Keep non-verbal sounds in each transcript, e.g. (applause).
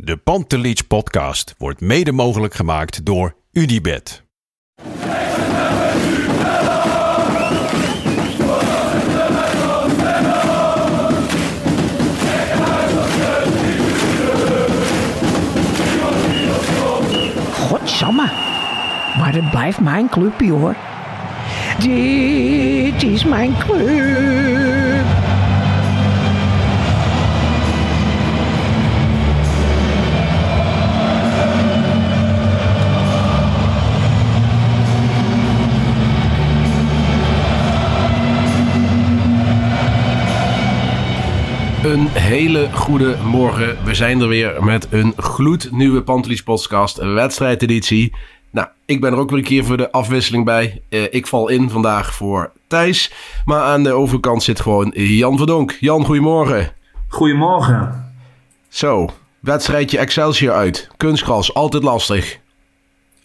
De Pantelich podcast wordt mede mogelijk gemaakt door UdiBet. Godsamme. Maar het blijft mijn clubje hoor. Dit is mijn club. Een hele goede morgen. We zijn er weer met een gloednieuwe Pantelis podcast, wedstrijdeditie. Nou, ik ben er ook weer een keer voor de afwisseling bij. Eh, ik val in vandaag voor Thijs. Maar aan de overkant zit gewoon Jan Verdonk. Jan, goedemorgen. Goedemorgen. Zo, wedstrijdje Excelsior uit. Kunstgras, altijd lastig.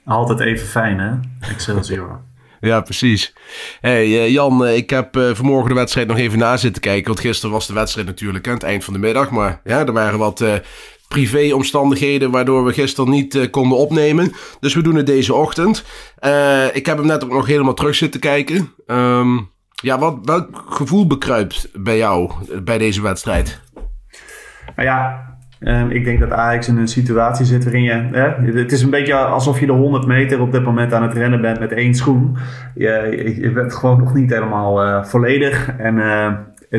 Altijd even fijn, hè? Excelsior. Ja, precies. Hey eh, Jan, eh, ik heb eh, vanmorgen de wedstrijd nog even na zitten kijken. Want gisteren was de wedstrijd natuurlijk aan het eind van de middag. Maar ja, er waren wat privé-omstandigheden waardoor we gisteren niet konden opnemen. Dus we doen het deze ochtend. ik heb hem net ook nog helemaal terug zitten kijken. Ehm, ja, wat, welk gevoel bekruipt bij jou bij deze wedstrijd? Nou ja, Ehm, ik denk dat Ajax in een situatie zit waarin je... Hè, het is een beetje alsof je de 100 meter op dit moment aan het rennen bent met één schoen. Je, je bent gewoon nog niet helemaal uh, volledig. En uh,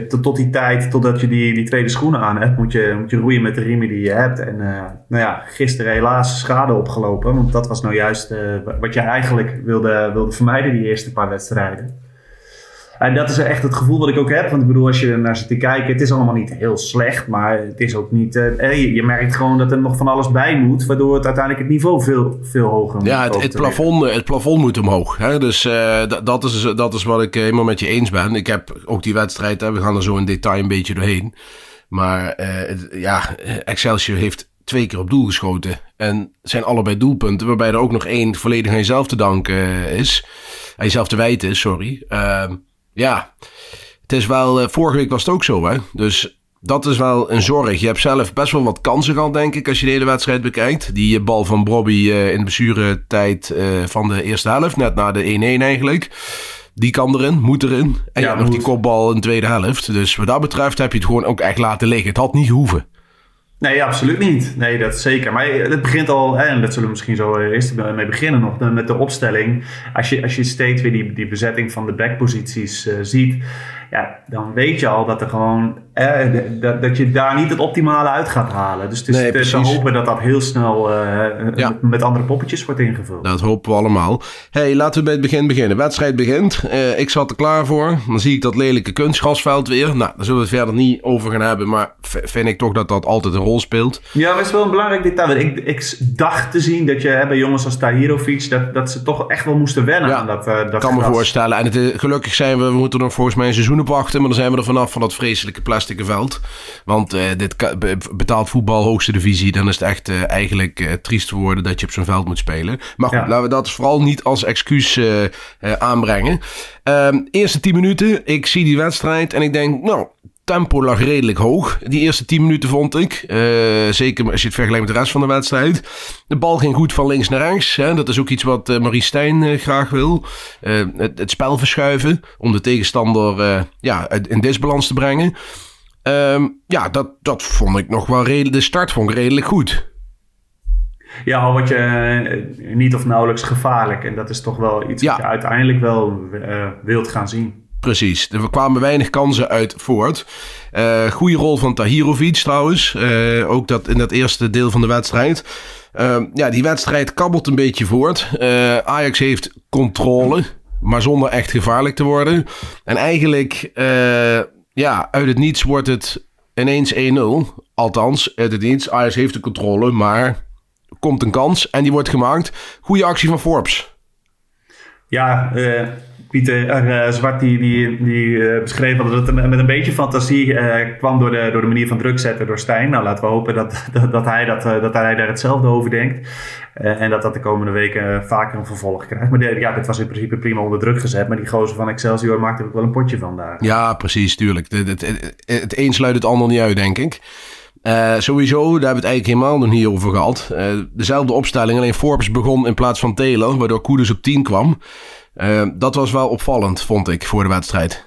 tot, die tijd, totdat je die, die tweede schoenen aan hebt, moet je, moet je roeien met de riemen die je hebt. En uh, nou ja, gisteren helaas schade opgelopen. Want dat was nou juist wat je eigenlijk wilde, wilde vermijden die eerste paar wedstrijden. En dat is echt het gevoel wat ik ook heb. Want ik bedoel, als je naar zit te kijken, het is allemaal niet heel slecht. Maar het is ook niet. Uh, je, merkt gewoon dat er nog van alles bij moet. Waardoor het uiteindelijk het niveau veel, veel hoger moet. Ja, het, het, plafond, het plafond moet omhoog. Hè? Dus uh, dat, is, dat is wat ik helemaal met je eens ben. Ik heb ook die wedstrijd, hè, we gaan er zo in detail een beetje doorheen. Maar uh, ja, Excelsior heeft twee keer op doel geschoten. En zijn allebei doelpunten, waarbij er ook nog één volledig aan jezelf te danken is. Aan jezelf te wijten is, sorry. Uh, ja, het is wel. Uh, vorige week was het ook zo, hè? Dus dat is wel een zorg. Je hebt zelf best wel wat kansen gehad, denk ik, als je de hele wedstrijd bekijkt. Die eh, bal van Bobby uh, in de blessuretijd van de eerste helft, net na de 1-1 eigenlijk. Die kan erin, moet erin. En ja, hebt nog die kopbal in de tweede helft. Dus wat dat betreft heb je het gewoon ook echt laten liggen. Het had niet gehoeven. Nee, absoluut niet. Nee, dat zeker. Maar het begint al, en dat zullen we misschien zo eerst mee beginnen nog, met de opstelling. Als je, als je steeds weer die, die bezetting van de backposities uh, ziet, ja, dan weet je al dat er gewoon eh, dat, dat je daar niet het optimale uit gaat halen. Dus het is nee, te hopen dat dat heel snel uh, met andere poppetjes wordt ingevuld. Dat hopen we allemaal. hey, laten we bij het begin beginnen. wedstrijd begint. Uh, ik zat er klaar voor. Dan zie ik dat lelijke kunstgrasveld weer. Nou, daar zullen we het verder niet over gaan hebben. Maar vind ik toch dat dat altijd een rol speelt. Ja, maar het is wel een belangrijk detail. Ik, ik dacht te zien dat je hè, bij jongens als Tahirovic... Dat, dat ze toch echt wel moesten wennen ja, aan dat, uh, dat kan me voorstellen. En het, gelukkig zijn we... We moeten nog volgens mij een seizoen op wachten. Maar dan zijn we er vanaf van dat vreselijke plastic veld. Want uh, dit betaald voetbal, hoogste divisie... dan is het echt uh, eigenlijk uh, triest te worden dat je op zo'n veld moet spelen. Maar goed, ja. laten we dat vooral niet als excuus aanbrengen. Um, eerste 10 minuten, ik zie die wedstrijd en ik denk... nou tempo lag redelijk hoog. Die eerste 10 minuten vond ik. Uh, zeker als je het vergelijkt met de rest van de wedstrijd. De bal ging goed van links naar rechts. Hè. Dat is ook iets wat uh, Marie Stijn uh, graag wil. Het, het, spel verschuiven. Om de tegenstander ja, in disbalans te brengen. Um, ja, dat, dat vond ik nog wel redelijk. De start vond ik redelijk goed. Ja, al word je niet of nauwelijks gevaarlijk. En dat is toch wel iets ja. wat je uiteindelijk wel wilt gaan zien. Precies. Er kwamen weinig kansen uit voort. Uh, goede rol van Tahirovic trouwens. Uh, ook dat in dat eerste deel van de wedstrijd. Uh, ja, die wedstrijd kabbelt een beetje voort. Ajax heeft controle, maar zonder echt gevaarlijk te worden. En eigenlijk, ja, uit het niets wordt het ineens 1-0. Althans, het niet. Ajax heeft de controle, maar komt een kans en die wordt gemaakt. Goede actie van Forbes. Ja, eh, Pieter uh, Zwart die, die, die uh, beschreef dat het met een beetje fantasie kwam door de, door de manier van druk zetten door Stijn. Nou, laten we hopen dat, (laughs) dat, hij, dat, dat hij daar hetzelfde over denkt. en dat dat de komende weken vaker een vervolg krijgt. Maar ja, dit was in principe prima onder druk gezet. Maar die gozer van Excelsior maakte er ook wel een potje van daar. Ja, precies, tuurlijk. Het, het, het, een sluit het ander niet uit, denk ik. Sowieso, daar hebben we het eigenlijk helemaal nog niet over gehad. Dezelfde opstelling, alleen Forbes begon in plaats van Taylor, waardoor Koeders op 10 kwam. Uh, dat was wel opvallend, vond ik, voor de wedstrijd.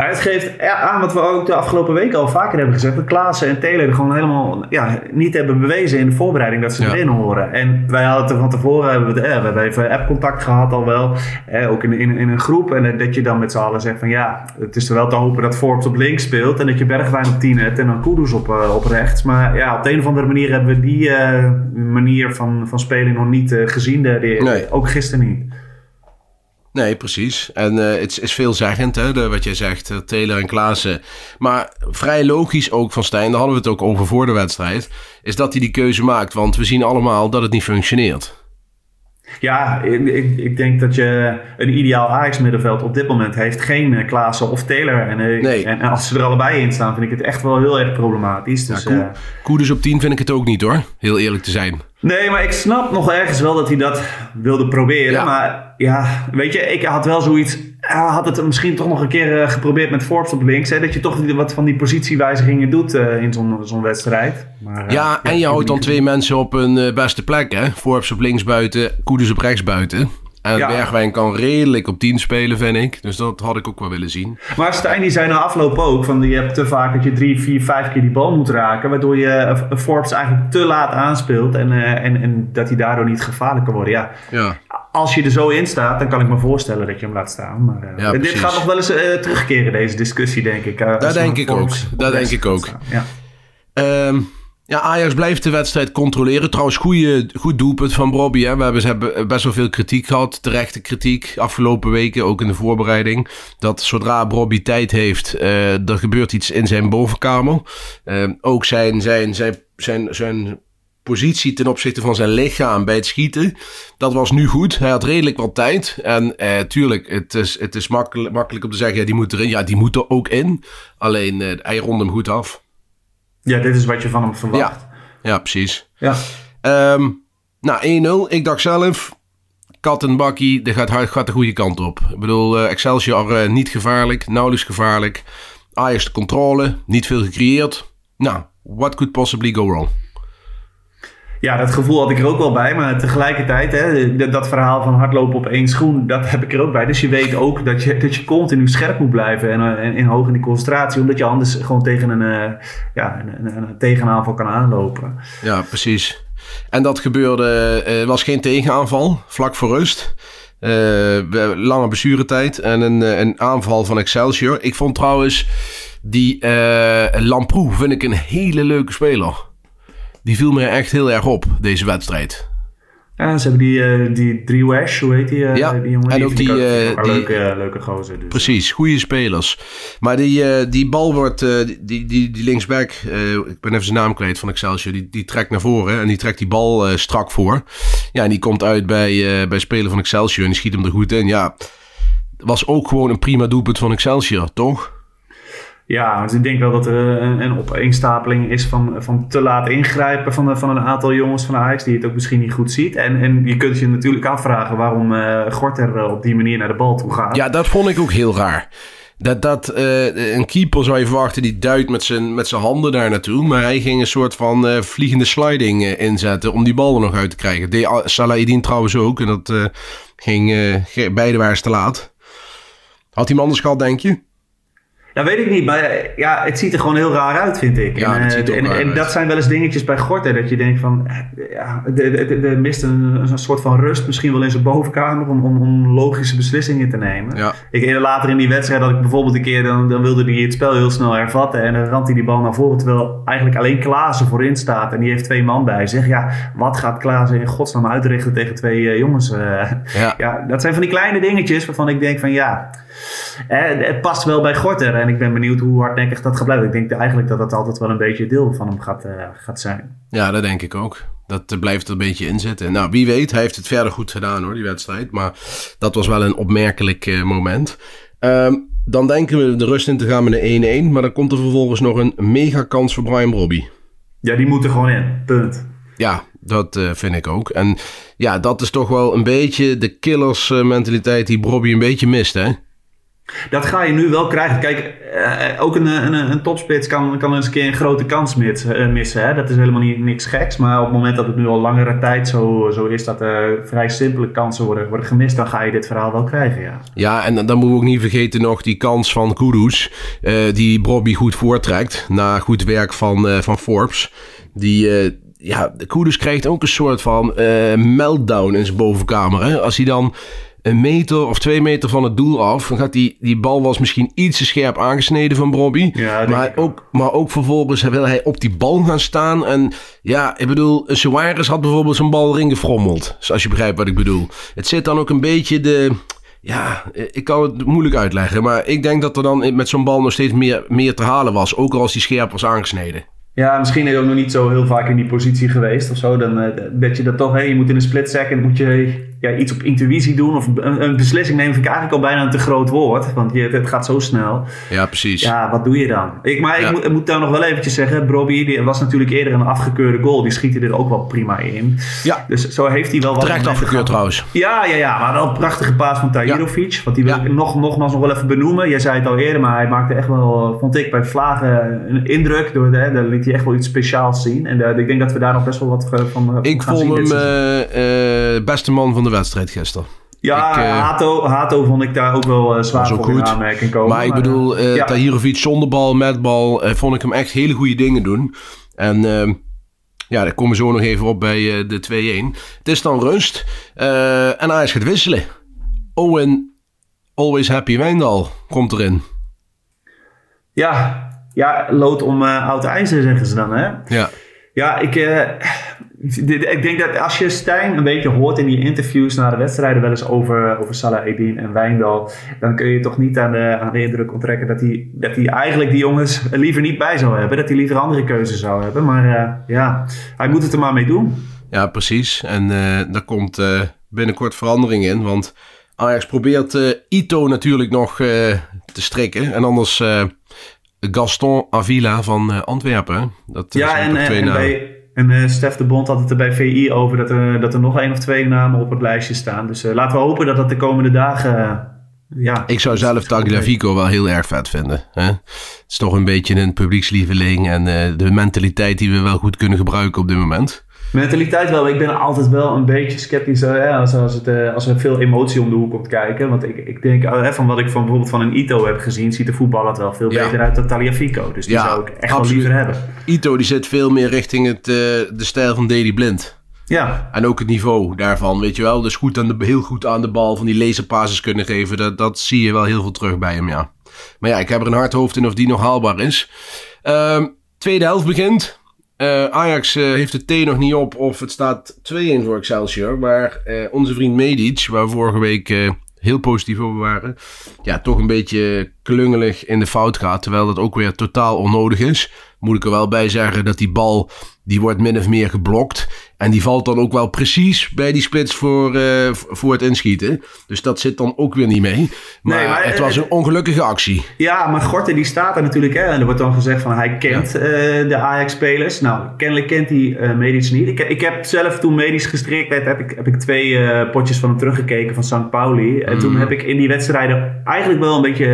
Nou, het geeft aan wat we ook de afgelopen weken al vaker hebben gezegd. Dat Klaassen en Taylor gewoon helemaal ja, niet hebben bewezen in de voorbereiding dat ze erin horen. En wij hadden het van tevoren, hebben we, eh, we hebben even app-contact gehad al wel. Eh, ook in, in, in een groep. En dat je dan met z'n allen zegt van ja, het is er wel te hopen dat Forbes op links speelt. En dat je Bergwijn op 10 hebt en dan Kudus op, uh, op rechts. Maar ja, op de een of andere manier hebben we die uh, manier van, van spelen nog niet uh, gezien. De, de, nee. Ook gisteren niet. Nee, precies. En uh, het is veelzeggend, hè, wat jij zegt, uh, Taylor en Klaassen. Maar vrij logisch ook van Stijn, daar hadden we het ook over voor de wedstrijd, is dat hij die keuze maakt. Want we zien allemaal dat het niet functioneert. Ja, ik, ik, denk dat je een ideaal Ajax-middenveld op dit moment heeft. Geen uh, Klaassen of Taylor. En, nee. en, als ze er allebei in staan, vind ik het echt wel heel erg problematisch. Dus, ja, Koeders op 10 vind ik het ook niet hoor, heel eerlijk te zijn. Nee, maar ik snap nog ergens wel dat hij dat wilde proberen. Maar ja, weet je, ik had wel zoiets. Had het misschien toch nog een keer geprobeerd met Forbes op links. Hè, dat je toch wat van die positiewijzigingen doet uh, in zo'n zo'n wedstrijd. Maar, uh, ja, en je houdt dan twee mensen op hun beste plek. Hè? Forbes op links buiten, Koeders op rechts buiten. En ja. Bergwijn kan redelijk op 10 spelen, vind ik. Dus dat had ik ook wel willen zien. Maar Stijn die zei na afloop ook... Van, je hebt te vaak dat je drie, vier, vijf keer die bal moet raken... waardoor je Forbes eigenlijk te laat aanspeelt... en, en, en dat hij daardoor niet gevaarlijk kan worden. Ja. ja. Als je er zo in staat, dan kan ik me voorstellen dat je hem laat staan. Maar uh, ja, dit gaat nog wel eens uh, terugkeren, deze discussie, denk ik. Uh, dat denk ik ook. Dat denk ik ook. Ja. Um, ja, Ajax blijft de wedstrijd controleren. Trouwens, goede, goed doelpunt van Bobby. Hè. We hebben, ze hebben best wel veel kritiek gehad. Terechte kritiek afgelopen weken, ook in de voorbereiding. Dat zodra Bobby tijd heeft, er gebeurt iets in zijn bovenkamer. Uh, ook zijn, zijn, zijn, zijn, zijn positie ten opzichte van zijn lichaam bij het schieten. Dat was nu goed. Hij had redelijk wat tijd. En eh, tuurlijk, het is, het is makkelijk, makkelijk om te zeggen, ja, die moet erin. Ja, die moet er ook in. Alleen, eh, hij ronde hem goed af. Ja, dit is wat je van hem verwacht. Ja, ja precies. Ja. Um, nou, 1-0. Ik dacht zelf, kat en bakkie, dit gaat, gaat de goede kant op. Ik bedoel, uh, Excelsior uh, niet gevaarlijk, nauwelijks gevaarlijk. Ajax de controle, niet veel gecreëerd. Nou, what could possibly go wrong? Ja, dat gevoel had ik er ook wel bij. Maar tegelijkertijd, hè, dat verhaal van hardlopen op één schoen, dat heb ik er ook bij. Dus je weet ook dat je, dat je continu scherp moet blijven en, en, en hoog in die concentratie. Omdat je anders gewoon tegen een, uh, ja, een, een, tegenaanval kan aanlopen. Ja, precies. En dat gebeurde, uh, was geen tegenaanval, vlak voor rust. Uh, lange blessuretijd en een, een aanval van Excelsior. Ik vond trouwens die Lamproe vind ik een hele leuke speler. Die viel me echt heel erg op, deze wedstrijd. Ja, ze hebben die, uh, die drie Wash, hoe heet die? Uh, ja, die jongen, en ook die... die, uh, die leuke, leuke gozer. Dus. Precies, goede spelers. Maar die, die bal wordt, die, die, die linksback, ik ben even zijn naam kwijt van Excelsior, die, die trekt naar voren en die trekt die bal strak voor. Ja, en die komt uit bij, bij spelen van Excelsior en die schiet hem er goed in. Ja, was ook gewoon een prima doelpunt van Excelsior, toch? Ja, dus ik denk wel dat er een, een opeenstapeling is van, van te laat ingrijpen van, van een aantal jongens van Ajax die het ook misschien niet goed ziet. En, en je kunt je natuurlijk afvragen waarom uh, Gorter op die manier naar de bal toe gaat. Ja, dat vond ik ook heel raar. Dat, dat een keeper zou je verwachten, die duidt met zijn, met zijn handen daar naartoe. Maar hij ging een soort van vliegende sliding inzetten om die bal er nog uit te krijgen. De Salahidin trouwens ook. En dat ging, beide waren te laat. Had hij hem anders gehad, denk je? Dat weet ik niet, maar ja, het ziet er gewoon heel raar uit, vind ik. Ja, en, en, en dat zijn wel eens dingetjes bij Gorter, dat je denkt van, ja, er mist een, een, soort van rust misschien wel in zijn bovenkamer om, om, om logische beslissingen te nemen. Ja. Ik, later in die wedstrijd had ik bijvoorbeeld een keer, dan, dan wilde hij het spel heel snel hervatten en dan rant hij die bal naar voren, terwijl eigenlijk alleen Klaassen voorin staat en die heeft twee man bij zich. Ja, wat gaat Klaassen in godsnaam uitrichten tegen twee uh, jongens? Uh, ja. (laughs) ja, dat zijn van die kleine dingetjes waarvan ik denk van, ja eh, het past wel bij Gorter. En ik ben benieuwd hoe hardnekkig dat gaat blijven. Ik denk eigenlijk dat dat altijd wel een beetje deel van hem gaat, eh, gaat zijn. Ja, dat denk ik ook. Dat eh, blijft er een beetje in zitten. Nou, wie weet, hij heeft het verder goed gedaan hoor, die wedstrijd. Maar dat was wel een opmerkelijk moment. Ehm, dan denken we de rust in te gaan met een 1-1. Maar dan komt er vervolgens nog een mega kans voor Brian Robbie. Ja, die moet er gewoon in. Punt. Ja, dat vind ik ook. En ja, dat is toch wel een beetje de killers mentaliteit die Robbie een beetje mist, hè? Dat ga je nu wel krijgen. Kijk, eh, ook een, een, een topspits kan, kan eens een keer een grote kans eh, missen. Hè? Dat is helemaal niet, niks geks. Maar op het moment dat het nu al langere tijd zo, zo is dat er vrij simpele kansen worden, worden gemist, dan ga je dit verhaal wel krijgen, ja. Ja, en dan moeten we ook niet vergeten nog die kans van Kudus, eh, die Robbie goed voortrekt, na goed werk van, eh, van Forbes. Die, eh, ja, Kudus krijgt ook een soort van eh, meltdown in zijn bovenkamer. Hè? Als hij dan een meter of twee meter van het doel af, dan gaat die, die bal was misschien iets te scherp aangesneden van. Ja, denk maar, ook. maar ook vervolgens wil hij op die bal gaan staan. En ja, ik bedoel, Suarez had bijvoorbeeld zijn bal erin gefrommeld. Dus als je begrijpt wat ik bedoel. Het zit dan ook een beetje de... Ja, ik kan het moeilijk uitleggen. Maar ik denk dat er dan met zo'n bal nog steeds meer, meer te halen was. Ook al als die scherp was aangesneden. Ja, misschien is hij ook nog niet zo heel vaak in die positie geweest of zo. Dan dat je dat toch, hè, je moet in een split second moet je ja, iets op intuïtie doen. Of een, een beslissing nemen vind ik eigenlijk al bijna een te groot woord. Want je, het gaat zo snel. Ja, precies. Ja, wat doe je dan? Ik, maar Ja. ik, moet, ik moet daar nog wel eventjes zeggen. Brobby die was natuurlijk eerder een afgekeurde goal. Die schiet hij er ook wel prima in. Ja. Dus zo heeft hij wel wat Terecht afgekeurd gehad. trouwens. Ja, ja, ja, maar wel een prachtige paas van Tahirovic. Want die wil Ja. ik nog, nogmaals nog wel even benoemen. Jij zei het al eerder, maar hij maakte echt wel, vond ik, bij Vlagen een indruk. Door, hè, daar liet hij echt wel iets speciaals zien. En eh, ik denk dat we daar nog best wel wat van van Ik gaan vond zien hem eh, eh, beste man van de wedstrijd gisteren. Ja, ik, eh, Hato, Hato vond ik daar ook wel eh, zwaar ook voor in goed. aanmerking komen. Maar ik bedoel, eh ja. Tahirovic zonder bal, met bal, vond ik hem echt hele goede dingen doen. En ehm, ja, daar komen we zo nog even op bij de 2-1. Het is dan rust en Ajax gaat wisselen. Owen, always happy Wijndal, komt erin. Ja, ja, lood om oud ijzer zeggen ze dan, hè? Ja, Ja, ik, ik denk dat als je Stijn een beetje hoort in die interviews na de wedstrijden wel eens over, over Salah Eddin en Wijndal, dan kun je toch niet aan de, aan de indruk onttrekken dat hij, dat hij eigenlijk die jongens liever niet bij zou hebben. Dat hij liever andere keuzes zou hebben. Maar eh, ja, hij moet het er maar mee doen. ja precies. En eh daar komt eh, binnenkort verandering in, want Ajax probeert Ito natuurlijk nog te strikken. En anders Gaston Avila van Antwerpen. Dat ja, zijn en, twee en, namen. bij, en eh, Stef de Bond had het er bij VI over dat er, dat er nog één of twee namen op het lijstje staan. Dus eh, laten we hopen dat dat de komende dagen... eh, ja, Ik zou zelf Tagliafico wel heel erg vet vinden. Hè? Het is toch een beetje een publiekslieveling en de mentaliteit die we wel goed kunnen gebruiken op dit moment. Mentaliteit wel. Ik ben altijd wel een beetje sceptisch hè, als, als, het, eh, als er veel emotie om de hoek komt kijken. Want ik, ik denk, eh, van wat ik van, bijvoorbeeld van een Ito heb gezien, ziet de voetballer het wel veel Ja. beter uit dan Taliafico. Dus die Ja, zou ik echt wel liever hebben. Ito die zit veel meer richting het, eh, de stijl van Daley Blind. Ja, En ook het niveau daarvan, weet je wel. Dus goed aan de, heel goed aan de bal van die laserpasses kunnen geven. Dat, dat zie je wel heel veel terug bij hem, ja. Maar ja, ik heb er een hard hoofd in of die nog haalbaar is. Ehm, tweede helft begint. Eh, Ajax eh, heeft de T nog niet op of het staat 2-1 voor Excelsior. Maar eh, onze vriend Medic, waar we vorige week heel positief over waren... ja, toch een beetje klungelig in de fout gaat. Terwijl dat ook weer totaal onnodig is. Moet ik er wel bij zeggen dat die bal... die wordt min of meer geblokt. En die valt dan ook wel precies bij die spits voor, eh, voor het inschieten. Dus dat zit dan ook weer niet mee. Maar, Nee, maar, het eh, was een ongelukkige actie. ja maar Gorten die staat er natuurlijk. Hè, en er wordt dan gezegd van hij kent eh, de Ajax-spelers. Nou, kennelijk kent hij Medisch niet. Ik, ik heb zelf toen Medisch gestrikt werd, heb ik, heb ik twee potjes van hem teruggekeken van St. Pauli. En toen heb ik in die wedstrijden eigenlijk wel een beetje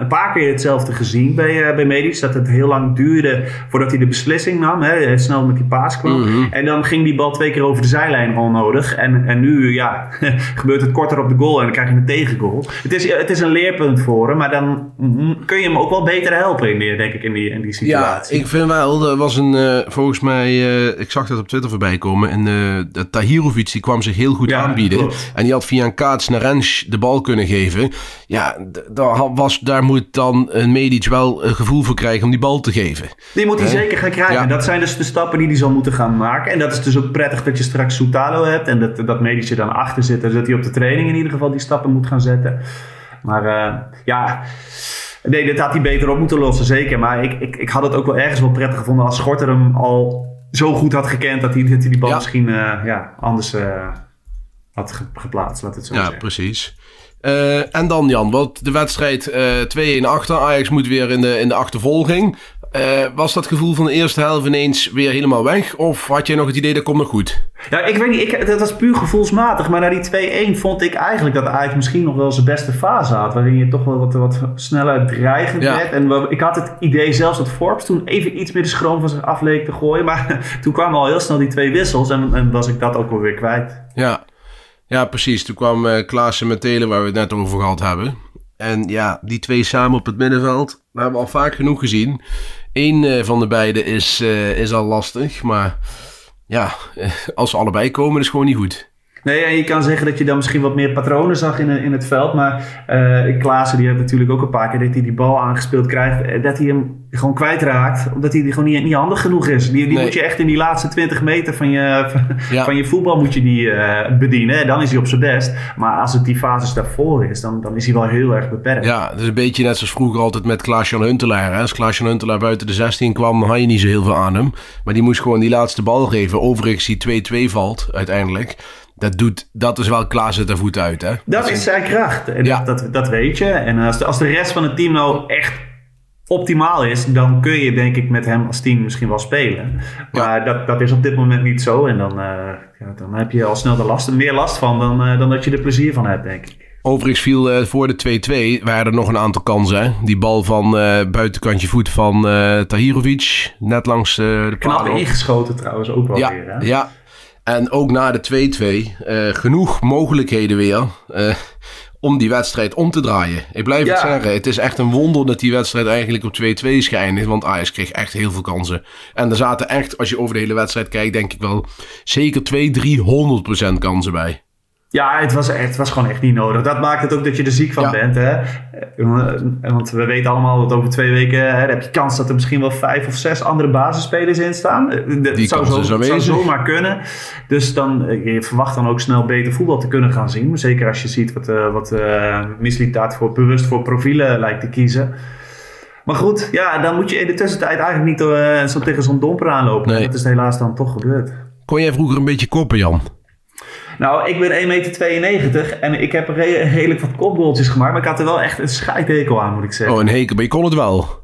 een paar keer hetzelfde gezien bij, bij Medisch. Dat het heel lang duurde voordat hij de beslissing nam. Hè, snel met die paas kwam. En dan ging die bal twee keer over de zijlijn onnodig. En, en nu ja, (laughs) gebeurt het korter op de goal en dan krijg je een tegengoal. Het is, het is een leerpunt voor hem, maar dan mm, kun je hem ook wel beter helpen in die, denk ik, in die, in die Ja, situatie. ik vind wel, er was een, eh, volgens mij, eh, ik zag dat op Twitter voorbij komen. En de Tahirovic die kwam zich heel goed Ja, aanbieden. klopt. En die had via een kaats naar Rens de bal kunnen geven. Ja, daar, was, daar moet dan een Medic wel een gevoel voor krijgen om die bal te geven. Die moet hij zeker gaan krijgen. Ja. Dat zijn dus de stappen die hij zal moeten gaan maken. En dat is dus ook prettig dat je straks Soutalo hebt. En dat, dat Medici dan achter zit. Dus dat hij op de training in ieder geval die stappen moet gaan zetten. Maar eh, ja, nee, dit had hij beter op moeten lossen, zeker. Maar ik, ik, ik had het ook wel ergens wel prettig gevonden als Schorter hem al zo goed had gekend dat hij, dat hij die bal Ja. misschien eh, ja, anders eh, had ge- geplaatst, laat het zo Ja, zeggen. precies. En dan Jan, want de wedstrijd eh 2-1 achter. Ajax moet weer in de, in de achtervolging. Eh, was dat gevoel van de eerste helft ineens weer helemaal weg? Of had je nog het idee dat komt nog goed? Ja, ik weet niet, ik, dat was puur gevoelsmatig. Maar na die 2-1 vond ik eigenlijk dat Ajax misschien nog wel zijn beste fase had. Waarin je toch wel wat, wat sneller dreigend Ja. werd. En ik had het idee zelfs dat Forbes toen even iets meer de schroom van zich af leek te gooien. Maar (laughs) toen kwamen al heel snel die twee wissels. En, en was ik dat ook wel weer kwijt. Ja, ja precies. Toen kwam eh Klaassen met Telen, waar we het net over gehad hebben. En ja, die twee samen op het middenveld, dat hebben we al vaak genoeg gezien. Eén eh, van de beiden is, eh, is al lastig, maar ja, eh, als ze allebei komen, is gewoon niet goed. Nee, en je kan zeggen dat je dan misschien wat meer patronen zag in, in het veld. Maar eh Klaassen die heeft natuurlijk ook een paar keer dat hij die bal aangespeeld krijgt. eh, Dat hij hem gewoon kwijtraakt. Omdat hij gewoon niet, niet handig genoeg is. Die, die Nee. moet je echt in die laatste 20 meter van je, van, Ja. van je voetbal moet je die eh, bedienen. En dan is hij op zijn best. Maar als het die fases daarvoor is, dan, dan is hij wel heel erg beperkt. Ja, het is een beetje net zoals vroeger altijd met Klaas-Jan Huntelaar. Hè. Als Klaas-Jan Huntelaar buiten de 16 kwam, dan had je niet zo heel veel aan hem. Maar die moest gewoon die laatste bal geven. Overigens die 2-2 valt uiteindelijk. Dat, doet, dat is wel Klaas het er voet uit, hè? Dat is zijn kracht. En Ja. dat, dat, dat weet je. En als de, als de rest van het team nou echt optimaal is, dan kun je denk ik met hem als team misschien wel spelen. Maar dat, dat is op dit moment niet zo. En dan, eh, ja, dan heb je al snel de last, meer last van dan, eh, dan dat je er plezier van hebt, denk ik. Overigens viel eh, voor de 2-2 waren er nog een aantal kansen. Hè? Die bal van buitenkantje voet van Tahirovic. Net langs de Knap paal. ingeschoten trouwens ook wel Ja, weer. Hè? ja. En ook na de 2-2 eh, genoeg mogelijkheden weer eh, om die wedstrijd om te draaien. Ik blijf het zeggen, het is echt een wonder dat die wedstrijd eigenlijk op 2-2 is geëindigd. Want Ajax kreeg echt heel veel kansen. En er zaten echt, als je over de hele wedstrijd kijkt, denk ik wel zeker 200, 300% kansen bij. Ja, het was, het was gewoon echt niet nodig. Dat maakt het ook dat je er ziek van Ja. bent. Hè? Eh, Want we weten allemaal dat over twee weken hè, heb je kans dat er misschien wel vijf of zes andere basisspelers in staan. Eh, Dat Die zou, zo, zou zomaar kunnen. Dus dan, eh, je verwacht dan ook snel beter voetbal te kunnen gaan zien. Zeker als je ziet wat, eh wat eh Mislitat voor, bewust voor profielen lijkt te kiezen. Maar goed, ja, dan moet je in de tussentijd eigenlijk niet eh, zo tegen zo'n domper aanlopen. Nee. Dat is helaas dan toch gebeurd. Kon jij vroeger een beetje koppen, Jan? Nou, ik ben 1,92 meter en ik heb re- redelijk wat kopgoaltjes gemaakt. Maar ik had er wel echt een scheidhekel aan, moet ik zeggen. Oh, een hekel, maar je kon het wel.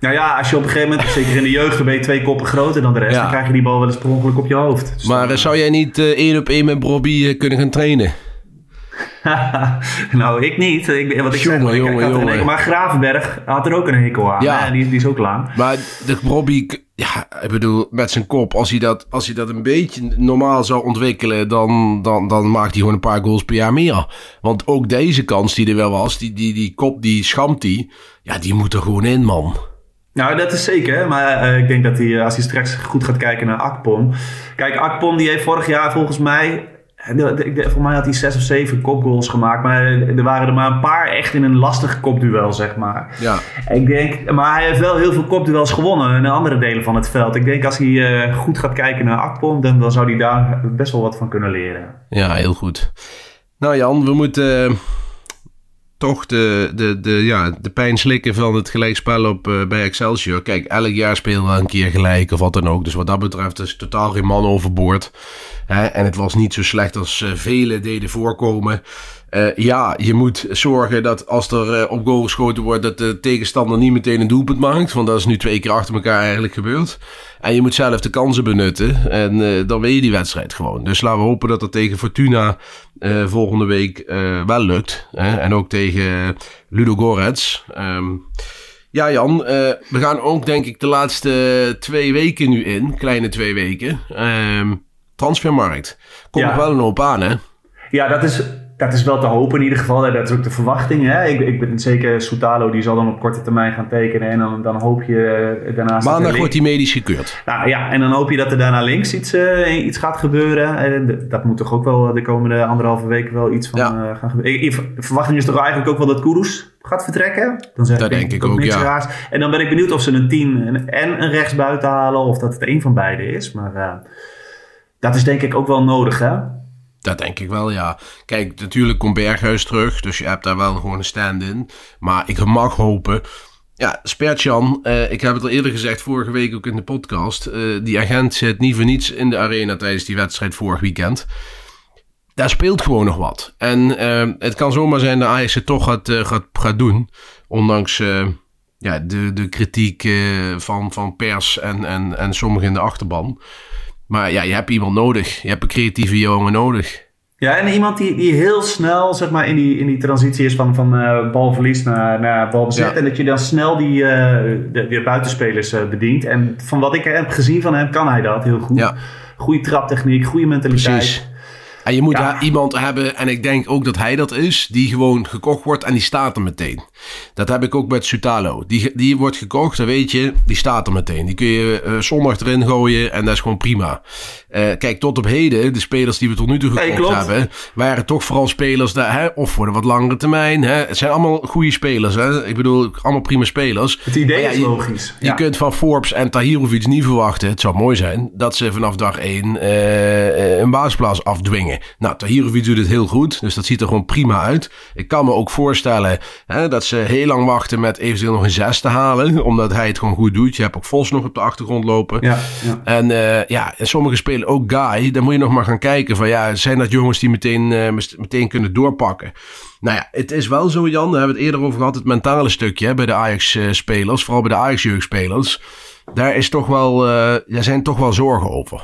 Nou ja, als je op een gegeven moment, zeker in de jeugd, dan ben je twee koppen groter dan de rest. Ja. Dan krijg je die bal wel eens per ongeluk op je hoofd. Dus Maar eh, zou jij niet eh, één op één met Bobby eh, kunnen gaan trainen? (laughs) nou, ik niet. Ik, wat ik Jongen, jongen, een jongen. hekel- Maar Gravenberg had er ook een hekel aan. Ja. hè, die, die is ook lang. Maar de Bobby, ja, ik bedoel, met zijn kop, als hij dat, als hij dat een beetje normaal zou ontwikkelen, dan, dan, dan maakt hij gewoon een paar goals per jaar meer. Want ook deze kans die er wel was, die, die, die kop, die schamt hij, ja, die moet er gewoon in, man. Nou, dat is zeker. Maar eh, ik denk dat hij, eh, als hij straks goed gaat kijken naar Akpom. Kijk, Akpom die heeft vorig jaar volgens mij... Volgens mij had hij zes of zeven kopgoals gemaakt. Maar er waren er maar een paar echt in een lastig kopduel, zeg maar. Ja, Ik denk, maar hij heeft wel heel veel kopduels gewonnen in andere delen van het veld. Ik denk als hij eh, goed gaat kijken naar Akpom, dan, dan zou hij daar best wel wat van kunnen leren. ja, heel goed. Nou Jan, we moeten eh, toch de, de, de, ja, de pijn slikken van het gelijkspel op, eh, bij Excelsior. Kijk, elk jaar spelen we een keer gelijk of wat dan ook. Dus wat dat betreft is totaal geen man overboord. Hè? En het was niet zo slecht als eh, velen deden voorkomen. Eh, ja, je moet zorgen dat als er eh, op goal geschoten wordt, dat de tegenstander niet meteen een doelpunt maakt. Want dat is nu twee keer achter elkaar eigenlijk gebeurd. En je moet zelf de kansen benutten. En eh, dan win je die wedstrijd gewoon. Dus laten we hopen dat dat tegen Fortuna volgende week wel lukt. Hè? En ook tegen Ludo Gorets. Ehm, ja, Jan, we gaan ook denk ik de laatste twee weken nu in. Kleine twee weken. Ehm, transfermarkt. Komt Ja. nog wel een hoop aan, hè? Ja, dat is, dat is wel te hopen in ieder geval. En Dat is ook de verwachting. Hè? Ik, ik ben zeker Soutalo, die zal dan op korte termijn gaan tekenen. En dan, dan hoop je eh, daarnaast... Maandag wordt hij medisch gekeurd. Nou ja, en dan hoop je dat er daarna links iets, eh, iets gaat gebeuren. En d- dat moet toch ook wel de komende anderhalve weken wel iets van Ja. eh, gaan gebeuren. Ik- De verwachting is toch eigenlijk ook wel dat Kudus gaat vertrekken? Dan zeg Dat denk ik ook, ja. raars. En dan ben ik benieuwd of ze een 10 en- en een rechtsbuiten halen. Of dat het een van beide is. Maar eh, dat is denk ik ook wel nodig hè. Dat denk ik wel, ja. Kijk, natuurlijk komt Berghuis terug, dus je hebt daar wel gewoon een stand in. Maar ik mag hopen. Ja, Spertjan, uh, ik heb het al eerder gezegd, vorige week ook in de podcast. Uh, die agent zit niet voor niets in de arena tijdens die wedstrijd vorig weekend. Daar speelt gewoon nog wat. En uh, het kan zomaar zijn dat Ajax het toch gaat, gaat, gaat doen. Ondanks ja, de, de kritiek van, van pers en, en, en sommigen in de achterban. Maar ja, je hebt iemand nodig. Je hebt een creatieve jongen nodig. Ja, en iemand die, die heel snel zeg maar, in, die, in die transitie is van, van uh, balverlies naar, naar balbezit. Ja. En dat je dan snel die uh, de, weer buitenspelers uh, bedient. En van wat ik heb gezien van hem, kan hij dat heel goed. Ja. Goede traptechniek, goede mentaliteit. Precies. En je moet ja. iemand hebben, en ik denk ook dat hij dat is, die gewoon gekocht wordt en die staat er meteen. Dat heb ik ook met Sutalo. Die, die wordt gekocht, dan weet je, die staat er meteen. Die kun je uh, zondag erin gooien en dat is gewoon prima. Uh, kijk, tot op heden, de spelers die we tot nu toe gekocht hey, hebben, waren toch vooral spelers, daar, hè, of voor de wat langere termijn. Hè. Het zijn allemaal goede spelers. Hè. Ik bedoel, allemaal prima spelers. Het idee ja, is logisch. Je, ja. kunt van Forbes en Tahirovic niet verwachten, het zou mooi zijn, dat ze vanaf dag 1 uh, een basisplaats afdwingen. Nou, Tahirovic doet het heel goed, dus dat ziet er gewoon prima uit. Ik kan me ook voorstellen hè, dat ze heel lang wachten met eventueel nog een zes te halen, omdat hij het gewoon goed doet. Je hebt ook Vos nog op de achtergrond lopen. Ja, ja. En uh, ja, en sommige spelen ook Guy. Dan moet je nog maar gaan kijken van ja, zijn dat jongens die meteen, uh, meteen kunnen doorpakken. Nou ja, het is wel zo, Jan. Daar hebben we het eerder over gehad. Het mentale stukje hè, bij de Ajax-spelers. Vooral bij de Ajax-jeugdspelers. Daar is toch wel, uh, daar zijn toch wel zorgen over.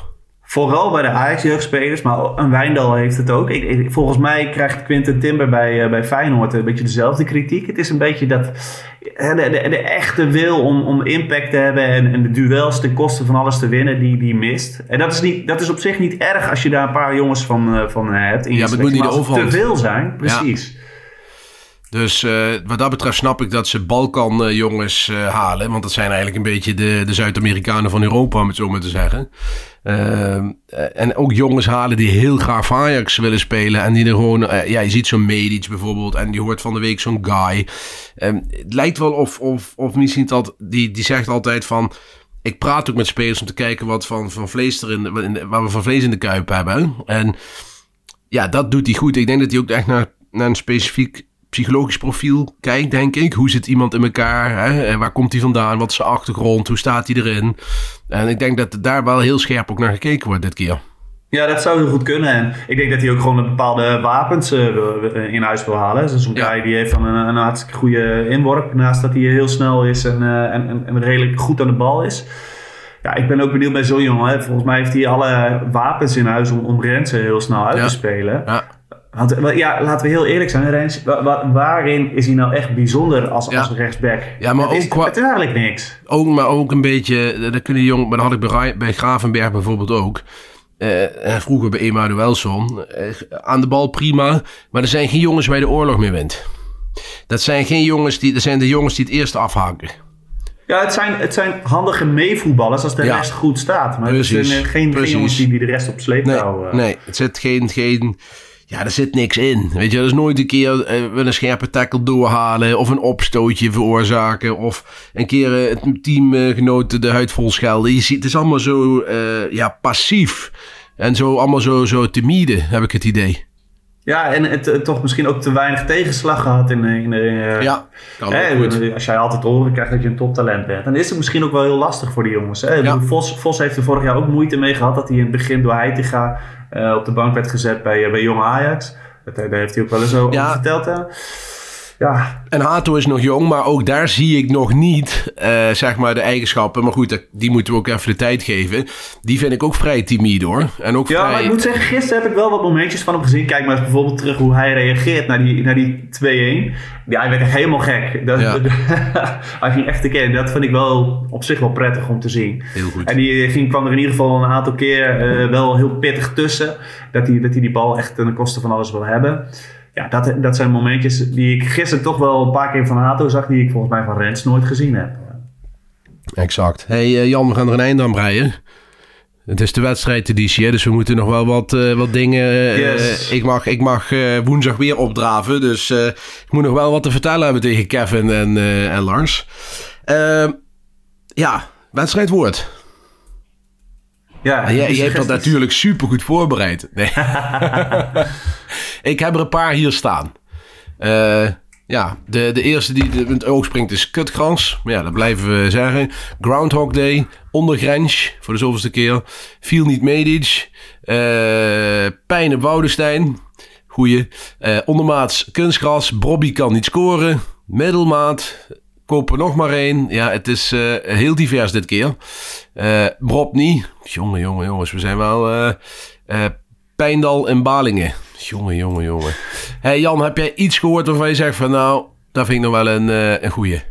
Vooral bij de Ajax-jeugdspelers, maar een Wijndal heeft het ook. Ik, ik, volgens mij krijgt Quinten Timber bij, uh, bij Feyenoord een beetje dezelfde kritiek. Het is een beetje dat de, de, de echte wil om, om impact te hebben en, en, de duels ten koste van alles te winnen, die, die mist. En dat is, niet, dat is op zich niet erg als je daar een paar jongens van, uh, van hebt. In ja, maar het moet niet de overhand. te veel zijn, precies. Ja. Dus uh, wat dat betreft snap ik dat ze Balkan-jongens halen. Want dat zijn eigenlijk een beetje de, de Zuid-Amerikanen van Europa, om het zo maar te zeggen. Uh, en ook jongens halen die heel graag Ajax willen spelen. En die er gewoon... ja, je ziet zo'n Medic bijvoorbeeld. En die hoort van de week zo'n guy. Ehm, het lijkt wel of, of, of misschien dat... Die, die zegt altijd van... Ik praat ook met spelers om te kijken wat van, van vlees erin... Waar we van vlees in de kuip hebben. En ja, dat doet hij goed. Ik denk dat hij ook echt naar, naar een specifiek psychologisch profiel kijkt, denk ik. Hoe zit iemand in elkaar? Hè? En waar komt hij vandaan? Wat is zijn achtergrond? Hoe staat hij erin? En ik denk dat daar wel heel scherp ook naar gekeken wordt dit keer. Ja, dat zou heel goed kunnen. En ik denk dat hij ook gewoon een bepaalde wapens uh, in huis wil halen. Zo'n ja. guy die heeft van een, een hartstikke goede inworp. Naast dat hij heel snel is en, uh, en, en, en, redelijk goed aan de bal is. Ja, ik ben ook benieuwd bij zo'n jongen. Hè. Volgens mij heeft hij alle wapens in huis om, om Rensen heel snel uit ja. te spelen. Ja. Ja, laten we heel eerlijk zijn, Rens. Waarin is hij nou echt bijzonder als, ja. als rechtsback? Ja, maar het ook is qua... eigenlijk niks. Ook, maar ook een beetje, dat kunnen jong, maar dat had ik bij, bij Gravenberg bijvoorbeeld ook. Uh, vroeger bij Emanuelson. Uh, aan de bal prima, maar er zijn geen jongens waar de oorlog mee wint. Dat zijn geen jongens die, dat zijn de jongens die het eerst afhaken. Ja, het zijn, het zijn handige meevoetballers als de ja. rest goed staat. Maar Precies. het zijn geen, geen jongens die, die de rest op sleep nee. Nee, het zit geen, geen ja, er zit niks in. Weet je, er is nooit een keer uh, een scherpe tackle doorhalen. Of een opstootje veroorzaken. Of een keer uh, het teamgenoten de huid vol schelden. Je ziet, het is allemaal zo uh, ja, passief. En zo allemaal zo, zo timide, heb ik het idee. Ja, en het, toch misschien ook te weinig tegenslag gehad in, in de... ja, kan hè, goed. Als jij altijd horen krijgt dat je een toptalent bent. Dan is het misschien ook wel heel lastig voor die jongens. Hè? Ja. Vos, Vos heeft er vorig jaar ook moeite mee gehad. Dat hij in het begin door Heitinga uh, op de bank werd gezet bij, uh, bij Jong Ajax. Dat, daar heeft hij ook wel eens over ja. verteld. Hè? Ja. En Hato is nog jong, maar ook daar zie ik nog niet uh, zeg maar de eigenschappen. Maar goed, die moeten we ook even de tijd geven. Die vind ik ook vrij timide hoor. En ook ja, vrij... maar ik moet zeggen, gisteren heb ik wel wat momentjes van hem gezien. Kijk maar eens bijvoorbeeld terug hoe hij reageert naar die, naar die 2-1. Ja, hij werd echt helemaal gek. Dat, ja. (laughs) hij ging echt te kennen. Dat vind ik wel op zich wel prettig om te zien. Heel goed. En die ging, kwam er in ieder geval een aantal keer uh, wel heel pittig tussen. Dat hij, dat hij die bal echt ten koste van alles wil hebben ja, dat, dat zijn momentjes die ik gisteren toch wel een paar keer van Hato zag, die ik volgens mij van Rens nooit gezien heb. Exact. hey, uh, Jan, we gaan er een einde aan breien. Het is de wedstrijdeditie, dus we moeten nog wel wat, uh, wat dingen. Uh, yes. ik mag, ik mag woensdag weer opdraven, dus ik moet nog wel wat te vertellen hebben tegen Kevin en, en Lars. ja, wedstrijdwoord. Ja, jij, jij hebt dat natuurlijk supergoed voorbereid. Nee. (laughs) (laughs) ik heb er een paar hier staan. Eh, ja, de, de eerste die in het oog springt is kutgrans. Maar ja, dat blijven we zeggen. Groundhog Day, ondergrens voor de zoveelste keer. Viel niet Medic. eh Pijn op Woudestein. Goeie. Eh, ondermaats kunstgras. Brobby kan niet scoren. Middelmaat. Kopen nog maar één. Ja, het is eh, heel divers dit keer. Eh Brob niet. Jongen, jongen, jongens. We zijn wel... eh eh, Pijndal en Balingen. Jongen, jongen, jongen. hey Jan, heb jij iets gehoord waarvan je zegt van... Nou, dat vind ik nog wel een, eh, een goeie.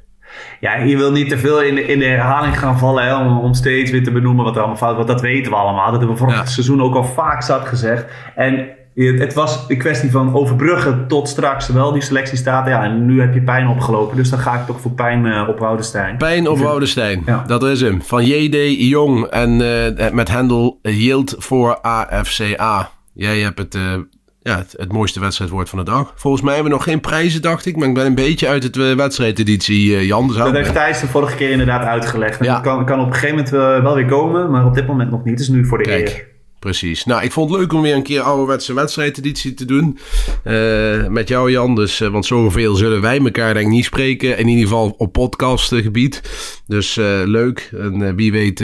Ja, je wil niet te veel in de, in de herhaling gaan vallen hè, om, om steeds weer te benoemen wat er allemaal fout is. Want dat weten we allemaal. Dat hebben we vorig Ja. seizoen ook al vaak zat gezegd. En het het was een kwestie van overbruggen tot straks wel die selectie staat. Ja, en nu heb je pijn opgelopen. Dus dan ga ik toch voor pijn eh, op Woudestein. Pijn op Woudestein. Ja. Dat is hem. Van JD Jong en eh, met hendel Yield voor AFCA. Jij hebt het, eh, ja, het, het mooiste wedstrijdwoord van de dag. Volgens mij hebben we nog geen prijzen, dacht ik. Maar ik ben een beetje uit het wedstrijdeditie, Jan. Dus Dat heeft. Thijs de vorige keer inderdaad uitgelegd. Ja. dat kan, kan op een gegeven moment wel weer komen. Maar op dit moment nog niet. Dus nu voor de Kijk. eer. Precies. Nou, ik vond het leuk om weer een keer ouderwetse wedstrijdeditie te doen. eh, met jou, Jan. Dus, eh, want zoveel zullen wij elkaar denk ik niet spreken. In ieder geval op podcastgebied. Dus eh, leuk. En wie weet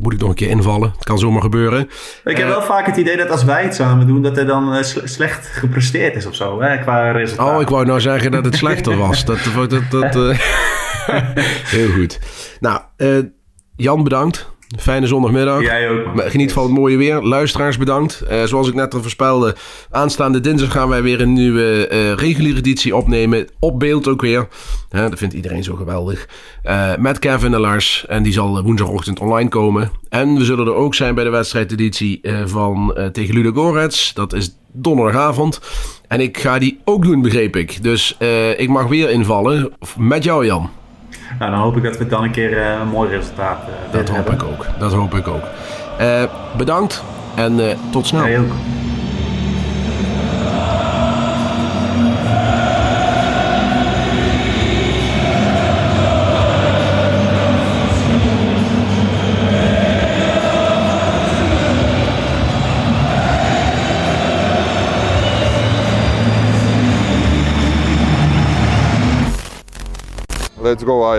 moet ik nog een keer invallen. Het kan zomaar gebeuren. Ik heb wel vaak het idee dat als wij het samen doen, dat er dan sle- slecht gepresteerd is of zo. Hè, qua resultaat. Oh, ik wou nou zeggen dat het slechter was. Dat, dat, dat, dat, (laughs) Heel goed. Nou, Jan bedankt. Fijne zondagmiddag. Jij ook, Geniet van het mooie weer. Luisteraars bedankt. Eh, zoals ik net al voorspelde, aanstaande dinsdag gaan wij weer een nieuwe eh, reguliere editie opnemen. Op beeld ook weer. Dat vindt iedereen zo geweldig. Eh, met Kevin en Lars. En die zal woensdagochtend online komen. En we zullen er ook zijn bij de wedstrijdeditie van tegen Ludo Gorets. Dat is donderdagavond. En ik ga die ook doen, begreep ik. Dus ik mag weer invallen. Met jou, Jan. Nou, dan hoop ik dat we dan een keer eh, een mooi resultaat eh, Dat weer hoop hebben. ik ook. Dat hoop ik ook. Eh, bedankt en tot snel. Jij Let's go Ajax.